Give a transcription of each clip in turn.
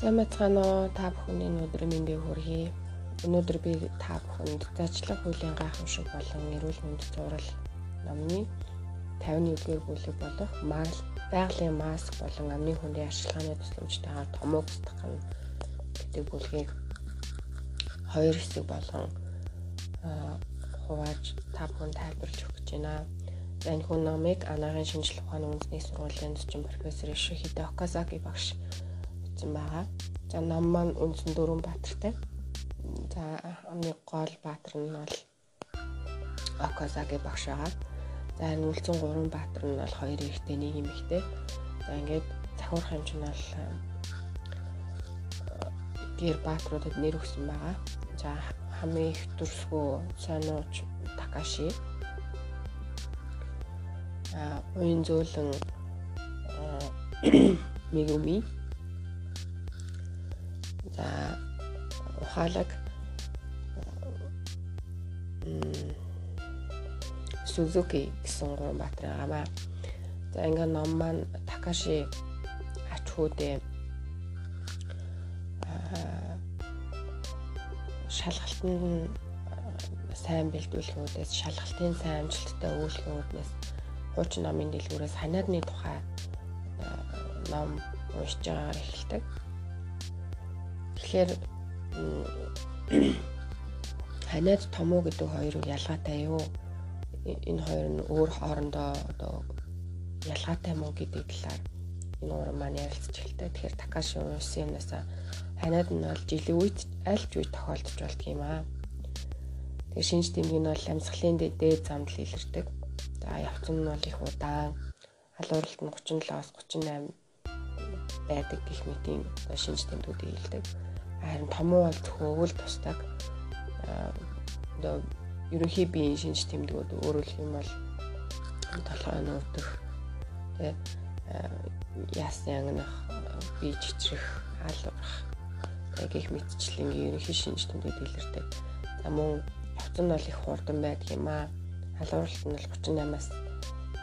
Сайн бацгаана уу та бүхний өнөөдөр мэндийг хүргэе. Өнөөдөр би та бүхэнд зачлаг хуулийн гайхамшиг болон эрүүл мэнд зурал номны 51-р бүлэг болох Марл байгалийн маск болон амны хүндийн ашиглааны тусламжтайгаар томог устгах гэдэг бүлгийг хоёр хэсэг болон хувааж та бүхэнд тайлбарлаж өгч байна. За энэ хүн номыг анагийн шинжилгээ ухааны үндэсний сургуулийн зочин профессор Ишихидэ Окасаки багш бичсэн байгаа. За ном маань үндсэн дөрвөн баатартай. За амны гол баатар нь бол Окасаки багш байгаа. За энэ үлдсэн гурван баатар нь бол хоёр эрэгтэй нэг эмэгтэй. За ингээд захиурах хэмжээ нь бол гэр баатруудад нэр өгсөн байгаа. За хамгийн их дүрсгүү Санууч Такаши а уян зөөлөн Мегуми ухаалаг Сузуки гэсэн гурван баатар байгаамаа. За ингээ ном маань Такаши ачхүүдээ шалгалтанд сайн бэлдүүлгүүдээс шалгалтын сайн амжилттай үйлчлэгүүднээс хуучин номын дэлгүүрээс ханиадны тухай ном уншиж байгаагаар эхэлдэг. Тэгэхээр ханиад томоо гэдэг хоёрыг ялгаатай юу? Энэ хоёр нь өөр хоорондоо одоо ялгаатай мó гэдэг талаар энэ уран маань ярилцж эхэлдэг. Тэгэхээр Такаши юмнаас ханиад нь бол жилийн үед аль ч үед тохиолдож болдго юм аа. Тэгээ шинж тэмдэг нь бол амьсгалын дээд замд илэрдэг. За явцсан нь бол их удаан. Халууралт нь 37-оос 38 байдаг гэх мэтийн шинж тэмдгүүдийг илдэг харин томуу бол зөвхөн өвөл тусдаг одоо ерөнхий биеийн шинж тэмдгүүд өөрөлдөх юм бол толгой нүүдэх тэ яасан ангинах бие чичрэх хаалгах гэх мэтчлэнгийн ерөнхий шинж тэмдгүүд илэрдэг. За мөн явцан бол их хурдан байдаг юм аа. Халууралт нь бол 38-аас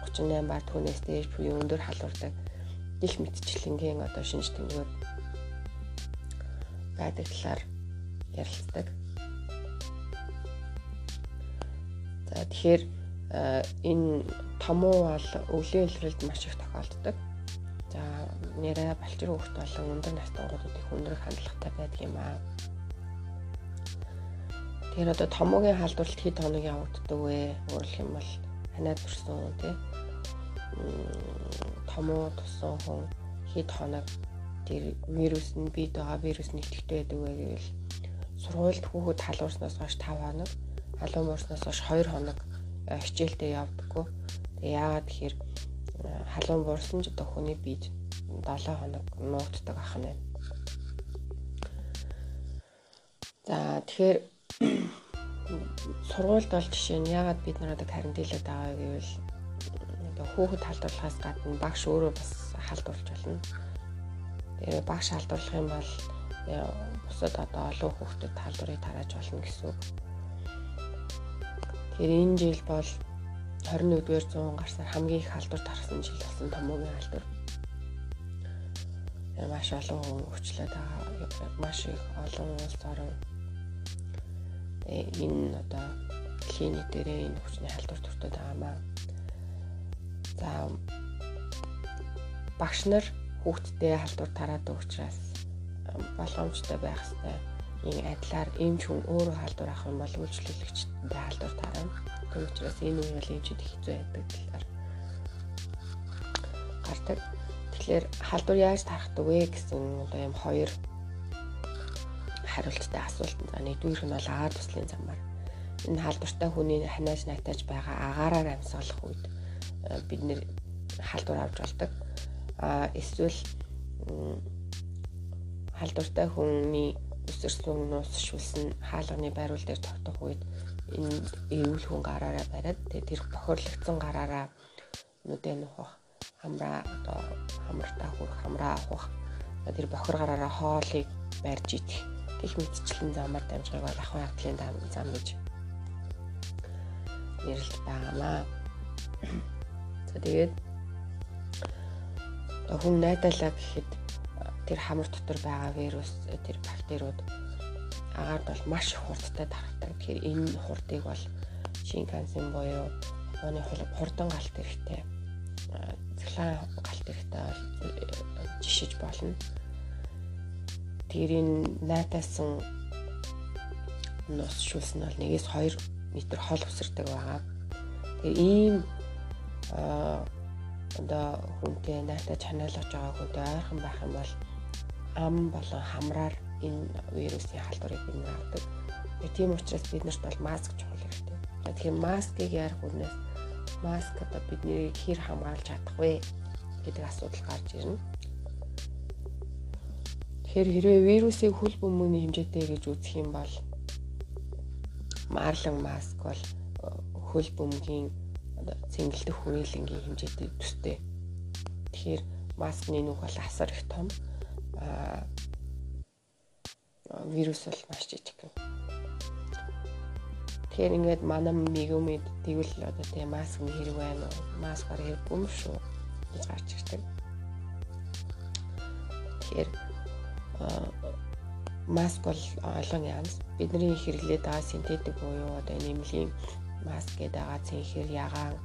38 ба түүнээс дээш буюу өндөр халуурдаг гих мэтчлэнгийн одоо шинж тэмдгүүд байдаг талаар ярилцдаг. За тэгэхээр энэ томуу бол өвлийн илрэлд маш их тохиолддог. За нэрэ балчир хөвгт болон өндөр настай их өндөр хандлагатай байдаг юм аа. Тэгэхээр одоо томоогийн халдварлалт хэд хоног явагддаг вэ? Өөрөлдөх юм бол ханаад төрсөн тий. Томоо тусан хүн хэд хоног тэр вирус нь бид байгаа вирус нэгтгэдэг байдаг вэ гэвэл сургуульд хүүхэд халуурснаас хойш 5 хоног, халуун морсноос хойш 2 хоног э, хичээлдээ явдаггүй. Тэгээ яагаад тэгэхээр э, халуун буурсан ч одоо хүний биед 7 хоног нуугддаг ах нь. За тэгэхээр сургуульд бол жишээ нь яагаад бид нар одоо карантинлээд байгаа гэвэл одоо хүүхэд халдварлахаас гадна багш өөрөө бас халдварлаж болно Тэгээ багш халдварлах юм бол бусад одоо олон хүүхдэд халдварыг тарааж болно гэсэн үг. Тэгэхээр энэ жил бол 21-р зуун гарсаар хамгийн их халдвар тарсан жил болсон томоогийн халдвар. Маш олон хүн өвчлөөд байгаа. Маш их олон улс орон энэ одоо клиник дээрээ энэ хүчний халдвар төртөд байгаамаа. За багш нар хүүхдтэй халдвар тараад учраас боломжтой байх хэвээр ийм адилаар эмч хүн өөрөө халдвар авах юм бол үйлчлүүлэгчтэй халдвар тарна. Тийм учраас энэ үе бол эмчид хэцүү байдаг талаар гардаг. Тэгэхээр халдвар яаж тарахдаг вэ гэсэн одоо ийм хоёр хариулттай асуулт. За нэгдүгüүрх нь бол агаар туслын замаар энэ халдвартай хүний ханиаж найтаж байгаа агаараар амьсгалах үед бид нэр халдвар авч болдог эсвэл халдвартай хүний өсөрсөн нуусшүүлсэн хаалганы байруул дээр тогтох үед энэ эрүүл хүн гараараа бариад тэр бохирлогдсон гараараа нүдэ нухах хамраа одоо хамартаа хүрх хамраа авах тэр бохир гараараа хоолыг барьж идэх гэх мэтчлэн замаар дамжихыг бол ахуй ардлын зам гэж нэрлэж байгаамаа. За тэгээд хүн найдалаа гэхэд тэр хамар дотор байгаа вирус тэр бактериуд агаард бол маш их хурдтай тархдаг. Тэгэхээр энэ хурдыг бол шинкансен буюу Японы хурдан галт эрэхтэй цэглэн галт эрэхтэй жишиж болно. Тэрийн найтаасан нус шүүлс нь бол 1-2 м хол өсөрдөг байгаа. Тэгээ ийм одоо хүнтэй найтай чанаалгаж байгаа хүнтэй ойрхон байх юм бол ам болон хамраар энэ вирусын халдварыг бид нар авдаг. Тийм учраас бид нарт бол маск чухал хэрэгтэй. Тэгэхээр маскыг ярих үнээс маск одоо бидний хэр хамгаалж чадах вэ гэдэг асуудал гарч ирнэ. Тэгэхээр хэрвээ вирусыг хөл бөмбөгийн хэмжээтэй гэж үзэх юм бол марлан маск бол хөл бөмбөгийн цэнгэлдэх хүрээлэнгийн хэмжээтэй төстэй. Тэгэхээр маскны нүх бол асар их том. Аа вирус бол маш жижиг. Тэгэхээр ингээд манай мигумид тэгвэл одоо тийм маск хэрэг байна уу? Маскаар хэрэггүй юм шүү гэж гарч ирдэг. Тэгэхээр маск бол олон янз. Бидний хэрэглээд байгаа синтетик буюу одоо нэмлийн маск гэдэг байгаа цэнхэр ягаан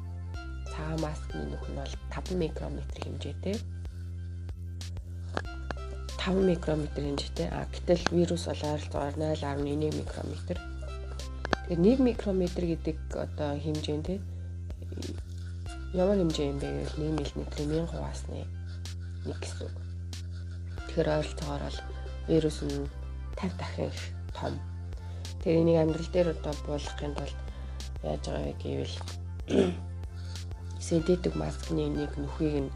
цагаан маскны нөх нь бол 5 микрометр хэмжээтэй. 5 микрометр хэмжээтэй. А гэтэл вирус бол ойролцоогоор 0.11 микрометр. Тэгэхээр 1 микрометр гэдэг одоо хэмжээнд ямар хэмжээ юм бэ гэвэл 1 мм-ийн 1000 хуваасны 1 гэсэн үг. Тэгэхээр ойролцоогоор бол вирус нь 50 дахин их том. Тэр энийг амьдрал дээр одоо буулгахын тулд яаж байгаа вэ гэвэл синтетик маскны нэг нүхийг нь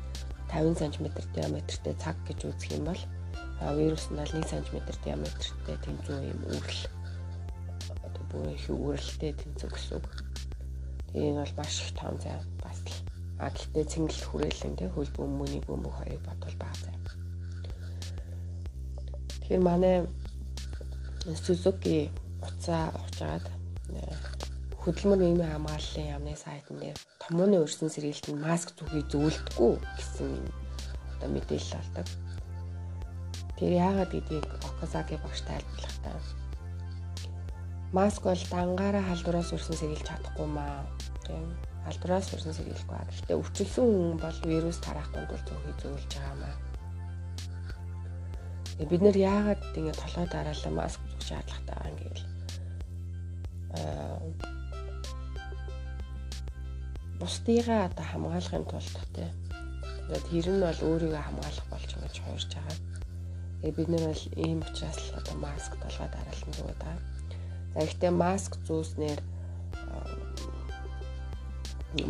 50 см диаметртэй цаг гэж үзэх юм бол вирус нь 1 см диаметртэй тэмцүү юм үрэл одоо бүр их үрэлтэй тэмцүү гэсэн үг. Тэгээ энэ бол маш их том зай бас л. А гэхдээ цэнгэлт хүрээлэн тэ хөл бөмбөний бөмбөг хоёрыг бодвол бага зай. Тэгэхээр манай Suzuki уцаа ухжгаад хөдөлмөр нийгмийн хамгааллын яамны сайтн дээр томооны өрсөн сэргийлт нь маск зүгийг зөвлөдөггүй гэсэн одоо мэдээлэл болдог. Тэр яагаад гэдгийг Окасаки багш тайлбарлахдаа маск бол дангаараа халдвараас өрсөн сэргийлж чадахгүй маа. Тийм халдвараас өрсөн сэргийлэхгүй. Гэхдээ өвчлсөн хүн бол вирус тараах дунд зөвхөн зөвлөж байгаа маа. Бид нэр яагаад ингэ толгой дараалал маск зүүх шаардлагатай байгаа юм гэвэл аа бусдыгаа одоо хамгаалахын тулд тий. Тэгээд тэр нь бол өөрийгөө хамгаалах болж ингэж хуурж байгаа. Тэгээд бид нэр бол ийм учраас л одоо маск толгой дараалсан зүгээр да. За ихтэй маск зүүснээр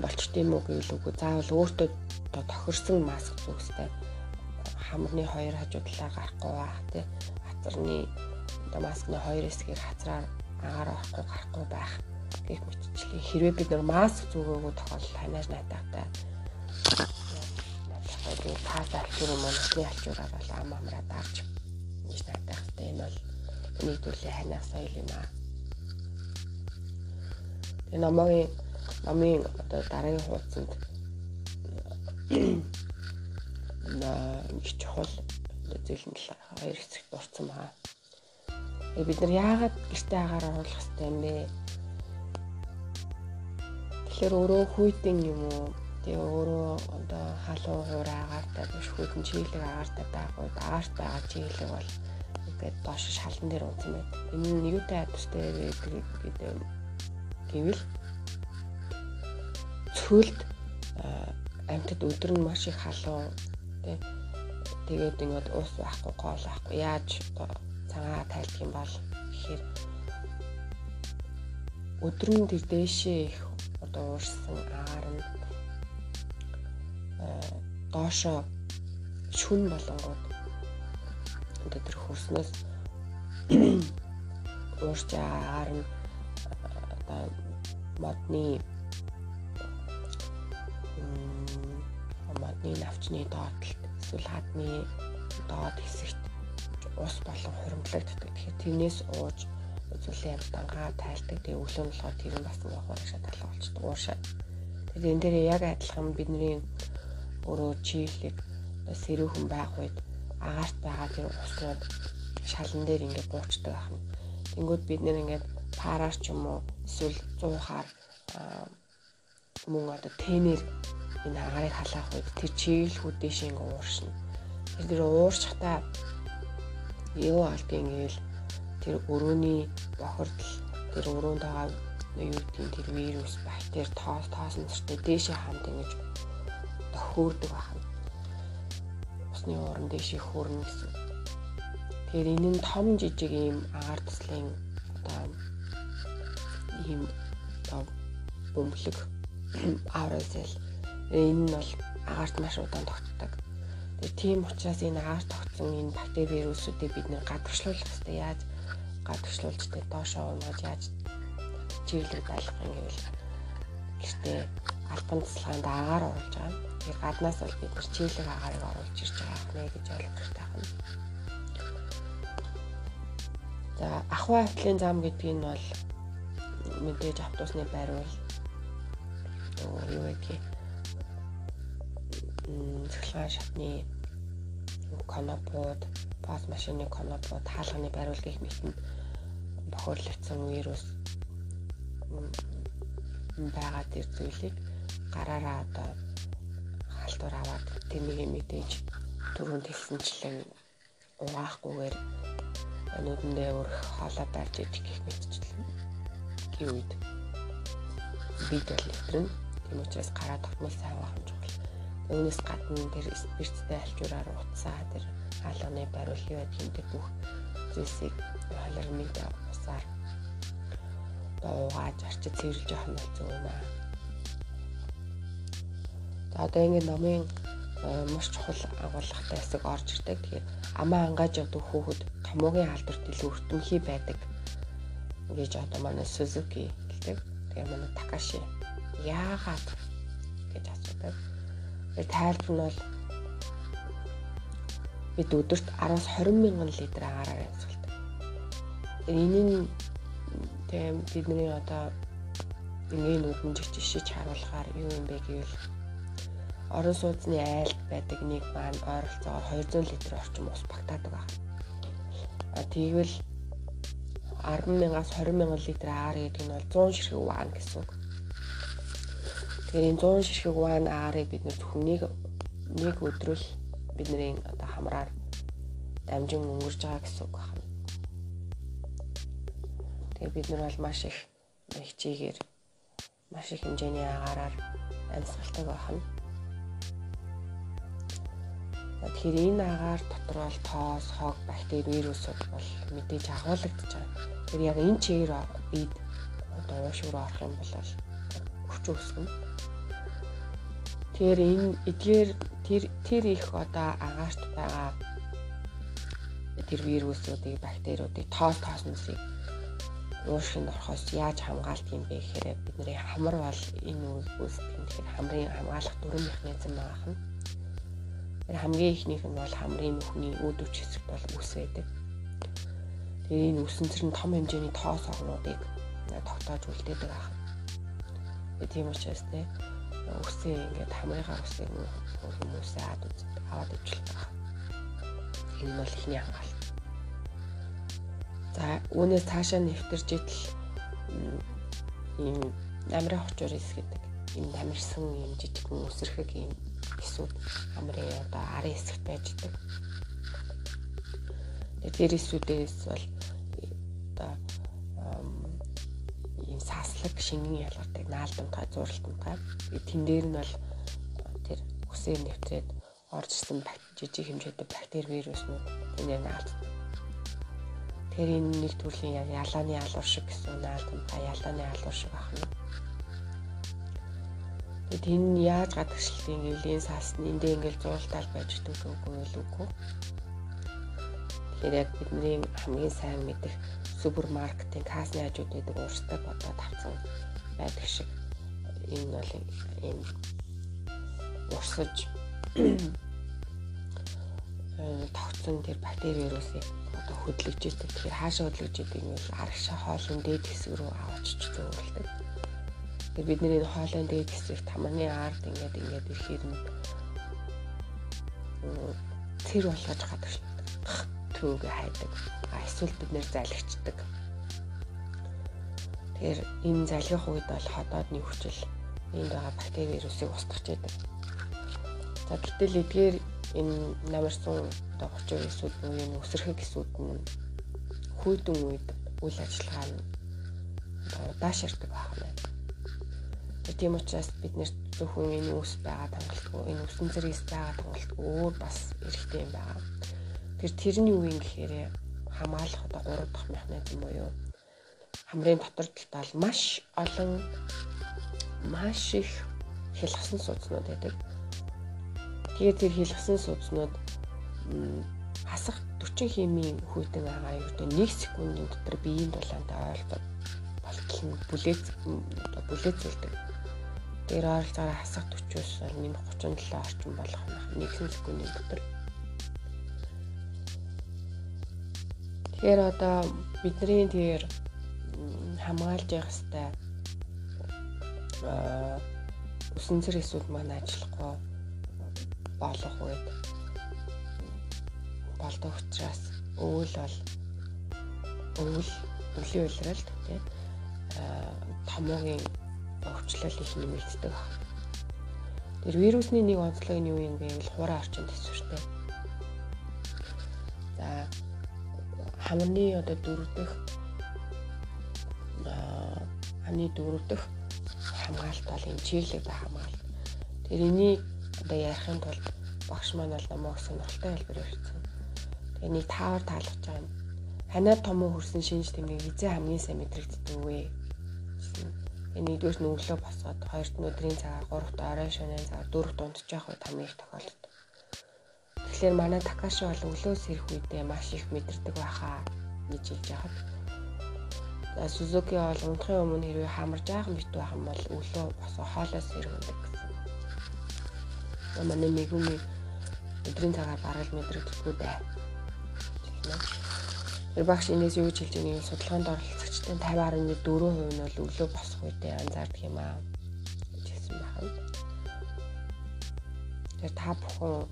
болчт юм уу гэвэл үгүй заавал өөртөө тохирсон маск зүүхстэй хамрны хоёр хажуу талаа гарахгүй байх тий. Хацарны одоо маскны хоёр хэсгийг хацраар агаар авахгүй гарахгүй байх гэх мэтчлээ. Хэрвээ бид нар маск зүгөөгөө тохиолдол ханаар найтаатай тэгээд таас алчуур юм уу насны алчуураар бол ам амраа дарж гэж найтаахтай энэ бол нийтүүлээ ханаа соёл юм аа. Тэгээ намайг намын одоо дараагийн хуудсанд на их чухал зэлэн хоёр хэсэгт дурдсан баа. Бид нар яагаад гэртээ агаар оруулах хэрэгтэй юм бэ? Тэгэхээр өөрөө хүйтэн юм уу? Тэгээ өөрөө одоо халуун хураа агаартай биш хүйтэн чиглэг агаартай байгууд агаарт байгаа чиглэг бол ингээд доош шалан дээр унсан байт. Энэ нь юутай адустай гэдэг гэвэл цөлд амьтад өдөр нь маш их халуун тий тэгээд ингээд уус байхгүй гол байхгүй яаж цагаа тайлдаг юм бол гэхээр өдөр нь тэр дээшээ их одоо уурсан агаар нь доошо шүн болонгууд одоо тэр хөрснөөс уурч агаар нь одоо модны модны навчны доотлолт эсвэл хадны доод хэсэгт ус болон хуримтлагддаг. Тэгэхээр тэрнээс ууж зүйлээ амтангаа тайлдаг. Тэгээ өглөө нь болохоор тэр нь бас нэг хуурашаа талаа болчдөг. Уушаа. Тэгэхээр энэ дээр яг адилхан бидний өөрөө чийлэг сэрүүхэн байх үед агаарт байгаа тэр уснууд шалан дээр ингээд буучдаг ахна. Тэнгүүд бид нэр ингээд параар ч юм уу эсвэл 100-аар мөн одоо тенээр энэ агаарыг халаах үед тэр чиглэлүүд дэш ингээд ууршина. Тэр тэр уурчхтаа юу алдгийг гээл тэр өрөөний бохирдол тэр өрөөнд байгаа юу гэдгийг тэр вирус бактери тоос тоосон зэрэг дээшээ хамт ингэж хөөрдөг байна. Усны ууран дээшээ хөөрнө гэсэн. Тэгэхээр энэ нь том жижиг ийм агаар туслын одоо ийм одоо бөмбөлөг аурасэл энэ нь бол агаарт маш удаан тогтдог. Тэгээ тийм учраас энэ агаарт тогтсон энэ бактери вирусуудыг бид нэр гадагшлуулах хэрэгтэй. Яаж гадагшлуулж тэ доошоо уумаж яаж чиглэл байлгах юм гэвэл гэртээ албан туслагаанд агаар оруулж байгаа. Тэгээ гаднаас бол бид нар чиглэг агаарыг оруулж ирж байгаа нэ гэж ойлгох тайхан. За ахуй хавтлын зам гэдэг нь бол мэдээж автобусны байруул юу гэдгийг цэглэн шатны конопод, бос машины конопод, хаалганы байруул гэх мэт нь бохирлогдсон вирус байгаа тэр зүйлийг гараараа одоо халтур аваад тэнийг мэдээж түрүүнд хэлсэнчлэн угаахгүйгээр нүдэндээ өрх хоолой барьж идэх гэх мэтчлэн гэвд бид бол нэвтрэн тийм учраас гараа тогтмол сайн байх юм. Үүнээс гадна тэр спирттэй алчуураар утсаа тэр хаалганы бариул юу гэдэг тэр бүх зүйлсийг холермид усаар уугааж арчиж цэвэрлж явах нь зөв юм аа. За одоо ингэ номын маш чухал агуулгатай хэсэг орж ирдэг. Тэгэхээр амаа ангааж явдаг хүүхэд томоогийн халдварт илүү өртөмхий байдаг гэж одоо манай Сузуки хэлдэг. Тэгээ манай Такаши яагаад тайлбар нь бол бид өдөрт 10-аас 20 мянган литр агаараар амьсгалдаг. Энэ нь тийм бидний одоо энгийн нүдэн жишиж харуулахаар юу юм бэ гэвэл орон сууцны айлд байдаг нэг маань ойролцоогоор 200 литр орчим ус багтаадаг байна. А тэгвэл 10 мянгаас 20 мянган литр агаар гэдэг нь бол 100 ширхэг ван гэсэн үг. Тэгэхээр энэ 100 ширхэг ван аагаарыг бид нэр зөвхөн нэг өдрөл бидний одоо хамраар дамжин өнгөрж байгаа гэсэн үг байна. Тэгээ бид нар бол маш их хичээгээр маш их хэмжээний агаараар амьсгалдаг байна. Тэгэхээр энэ агаар дотор бол тоос, хог, бактери, вирусууд бол мэдээж агуулгадж байгаа. Тэгэхээр яг энэ чигээр бид одоо уушиг руу орох юм бол хүч үүснэ. Тэгэхээр энэ эдгээр тэр тэр их одоо агаарт байгаа тэр вирусуудыг, бактериудыг тоос тоосноосыг уушгинд орохоос яаж хамгаалт юм бэ гэхээр бидний хамар бол энэ үүсгэх юм. Тэгэхээр хамрын хамгаалах дөрвөн механизм байгаа юм Тэр хамгийн ихнийх нь бол хамрын нүхний өөдөвч хэсэгт бол үс байдаг. Тэгээ энэ үсэнцэр нь том хэмжээний тоос огнуудыг тогтоож үлдээдэг ах. Тэгээ тийм учраас те үсээ ингээд хамрынхаа үсийг хүмүүсээ үзээд аваад ижлэх ах. Энэ бол ихний хамгаалалт. За үүнээс цаашаа нэвтэрж идэл ийм намрын хочор хэсгэдэг. Энэ намирсан юм жижигхэн үсрэхэг юм эсүүд амрын одоо арын хэсэгт байждаг. Тэр эсүүдээс бол одоо ийм саслаг шингэн ялгардаг наалдамтай зуралтантай. Тэн дээр нь бол тэр үсээр нэвтрээд орж ирсэн жижиг хэмжээтэй бактери вируснууд энэ наалддаг. Тэр энэ нэг төрлийн яг ялааны алуур шиг гэсэн наалдамтай ялааны алуур шиг ахна. Тэгээд энэ яаж гадагшлтын гэвэл энэ саасны эндээ ингээл зуултаал байж идэг үгүй л үгүй. Тэгэхээр яг бидний хамгийн сайн мэдих супермаркетын кассны хажууд байдаг уурстай бодоод авсан байдаг шиг энэ бол энэ урсаж тогтсон тэр бактери вирусыг одоо хөдлөж идэг. Тэгэхээр хаашаа хөдлөж идэг нь арагшаа хоолны дээд хэсэг рүү аваачч зөөрөлдөг. Тэгээ бидний энэ хоолойн дээд хэсэгт хамааны ард ингээд ингээд ирэхээр нь цэр болгож гадаг түүгээ хайдаг. Эсвэл бид нэр залгичдаг. Тэгэхээр энэ залгих үед бол ходоодны хүчил энд байгаа бактери вирусыг устгах гэдэг. За гэтэл эдгээр энэ намарсан одоо 30 эсүүд буюу энэ өсөрхөг эсүүд нь хүйдэн үед үйл ажиллагаа нь удаашрдаг байна. Тийм учраас бид нэр зөвхөн энэ үс байгаа тангалтгүй энэ үсэн зэрэгс байгаа тангалтгүй өөр бас эрхтэй юм байна. Тэр тэрний юу юм гэхээр хамгаалах одоо 3 дахь механизм буюу хамрын дотор талдаа маш олон маш их хэлхсэн судснууд байдаг. Тэгээд тэр хэлхсэн судснууд хасах 40 хэмийн хүйтэн агаа ердөө 1 секундын дотор биеийн дулаантай ойлголт болтол нь бүлээц бүлээцүүлдэг. Тэр ойролцоогоор хасах 40-оос бол минут 37 орчим болох 1 секундын дотор. Тэгэхээр одоо бидний тэр хамгаалж явах хэвээр өсөн цэр эсвэл маань ажиллахгүй болох үед болдог учраас өвөл бол өвөл өвлийн үйлрэлт тийм томоогийн өвчлөл их нэмэгддэг. Тэр вирусны нэг онцлог нь юу юм гэвэл хуурай орчинд төсвөртэй. За хамны одоо дөрөвдөх хамны дөрөвдөх хамгаалт бол энэ чиглэг ба хамгаалт. Тэр энийг одоо ярихын тулд багш маань бол намайг сонирхолтой хэлбэрээр хэлсэн. Тэгээ нэг таавар таалгаж байгаа юм. Ханаа томоо хөрсөн шинж тэмдэг эзэн хамгийн сайн мэдрэгддэг вэ? Тэгээ нэгдүгээр нь өглөө босоод хоёрт нь өдрийн цагаар гуравт орой шөнийн цагаар дөрөвт унтчих үед хамгийн их тохиолддог. Тэгэхээр манай Такаши бол өглөөс ирэх үедээ маш их мэдэрдэг байхаа гэж хэлж яхад Сузуки бол унтахын өмнө хэрвээ хамарж аахан бит байх юм бол өглөө босоо хоолоос сэргэндэг гэсэн. Манай мэгүми өдрийн цагаар бараг мэдрэгдэхгүй дээ. Тэр багш энэс юу гэж хэлж байгааг нь судалгаанд оролцогчдын 50.4% нь бол өглөө босох үедээ анзаардаг юм аа гэж хэлсэн байна. Тэр та бүхэн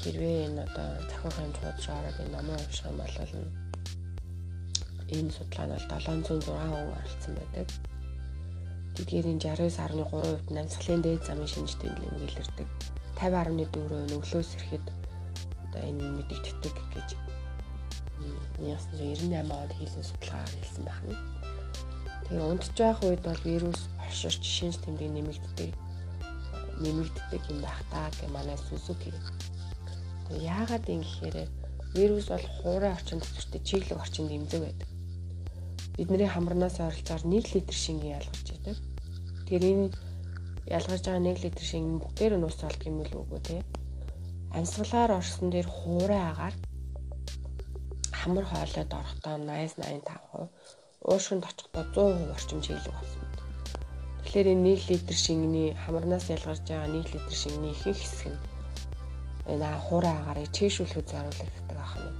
хэрвээ энэ одоо захирах хэмжээд ороод энэ номоо унших юм бол энэ судалгаа нь бол 706 хүн оролцсон байдаг. Тэдгээрийн 69.3% нь амьсгалын дээд замын шинж тэмдэг илэрдэг. 50.4% нь өглөөс ирэхэд одоо энэ мэдэгддэг гэж 1998 онд хийсэн судалгаагаар хэлсэн байна. Тэгээ унтж байх үед бол вирус орширч шинж тэмдэг нэмэгддэг нэмэгддэг юм байх таа гэх манай Сузуки. Яагаад юм гэхээр вирус бол хуурай орчинд төсөртэй чиглэг орчинд имзэг байдаг бидний хамарнаас ойролцоогоор 1 литр шингийн ялгарч байдаг. Тэгэхээр энэ ялгарч байгаа 1 литр шингэн бүгдээр нь ус болдго юм л үгүй те. Амьсгалаар орсон дээр хуурай агаар хамар хоолойд орохдоо 80 85%, уушгинд очихдоо 100% орчим чиглэг болсон. Тэгэхээр энэ 1 литр шингэний хамарнаас ялгарч байгаа 1 литр шингэний ихэнх хэсэг нь энэ хуурай агаарыг чийшүүлэхэд зориулдаг байх юм.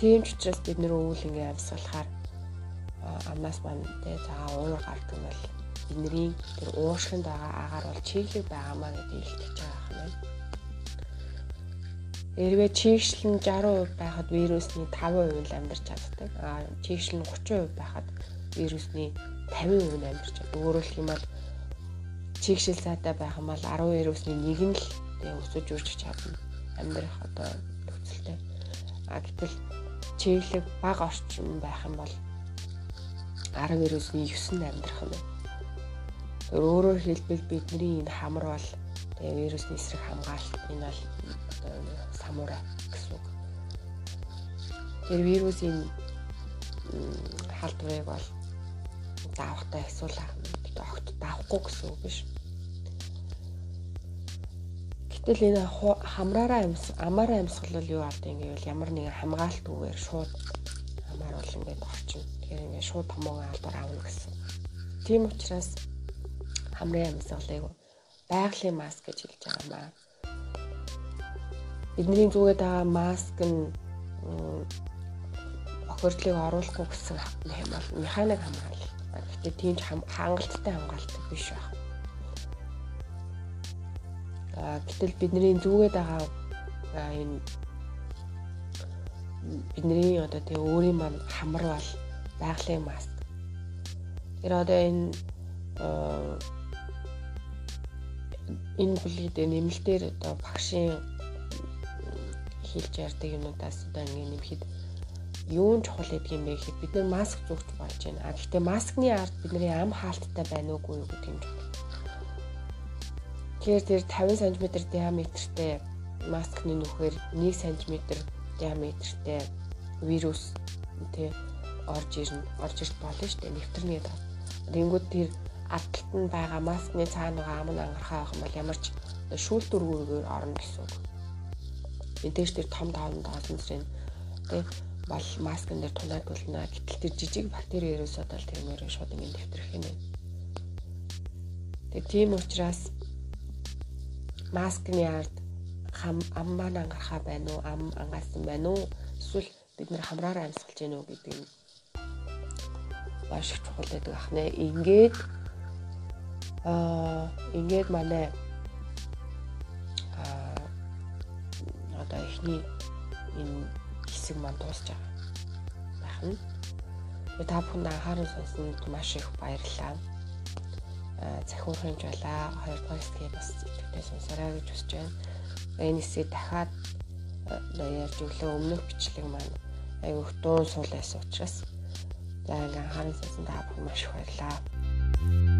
Тийм ч учраас бид нэр өвөл ингээм амьсгалахаар амнаас маань тэ за уур гардаг нь бол эднэрийн тэр уушгинд байгаа агаар бол чиглэг байгаамаа гэдгийг илтгэж байгаа юм. Эргээ чигшил нь 60% байхад вирусны 5% л амьдарч чаддаг. А чигшил нь 30% байхад вирусны 50% нь амьдарч чаддаг. Өөрөөр хэлбэл чигшил цаатай байх юм бол 10 вирусны нэг нь л тэг өсөж үржих чадна. Амьдрах одоо нөхцөлтэй. А гэтэл чиглэг бага орчим байх юм бол 10 вирусны 9 нь амьдрах юм. Өөрөөр хэлбэл бидний энэ хамар бол тэгээ вирусны эсрэг хамгаалалт энэ бол самурай гэсэн үг. Тэр вирусын халдварыг бол давхтай эсвэл огт давхгүй гэсэн үг биш. Гэтэл энэ хамраараа амьс амаараа амьсгал юу болдгийг гэвэл ямар нэгэн хамгаалтгүйгээр шууд амаар бол ингээд орчин Тэгэхээр ингээд шууд томоогоо албаар аавна гэсэн. Тийм учраас хамрын амьсгалыг байгалийн маск гэж хэлж байгаа юм аа. Бидний зүгээд байгаа маск нь охирдлыг оруулахгүй гэсэн юм бол механик хамгаалал. Гэхдээ тийм ч хангалттай хамгаалт биш байх. Гэтэл бидний зүгээд байгаа энэ бидний одоо тэгээ өөрийн маань хамар бол байгалийн маск. Тэр одоо энэ энэ бүлэгт нэмэлтээр одоо багшийн хэлж ярьдаг юмудаас одоо ингэ нэмэхэд юун чухал гэдэг юм бэ гэхэд бид нар маск зүүж болж байна. А гэхдээ маскны ард бидний ам хаалттай байна уугүй юу гэдэг юм чухал. Тэгэхээр тэр 50 см диаметртэй маскны нүхээр 1 см диаметртэй вирус тий орж ирнэ. Орж ирт болно шүү дээ. Нэвтрнэ гэдэг. Тэнгүүд тэр ардталт нь байгаа маскны цаана байгаа ам нь ангарахаа авах юм бол ямар ч шүүлтүргүүгээр орно гэсэн үг. Мэдээж тэр том давнд даасан зэрэг тий бол маскын дээр тунаад болно. Гэтэл тэр жижиг бактери ерөөсөө бол тэрнээр шууд ингэ нэвтрэх юм байна. Тэгээ тийм учраас маскны ард хам ам маань ангарахаа байна уу? Ам ангаасан байна уу? Эсвэл бид нэр хамраараа амьсгалж гэнэ үү гэдэг нь маш их чухал байдаг ахнаа. Ингээд аа ингээд манай аа одоо ихний энэ хэсэг маань дуусч байгаа. Тэгээ та бүхэнд анхаарал сонсонд маш их баярлалаа. Аа захиурах хэмж байлаа. Хоёрдугаар хэсгээ бас идэвхтэй сонсороо гэж хүсэж байна. Энэ хэсгийг дахиад ярьж өглөө өмнөх бичлэг маань аюу хөтөн сул байсан учраас за ингээ анхаарал сонсон та бүхэн маш их баярлалаа.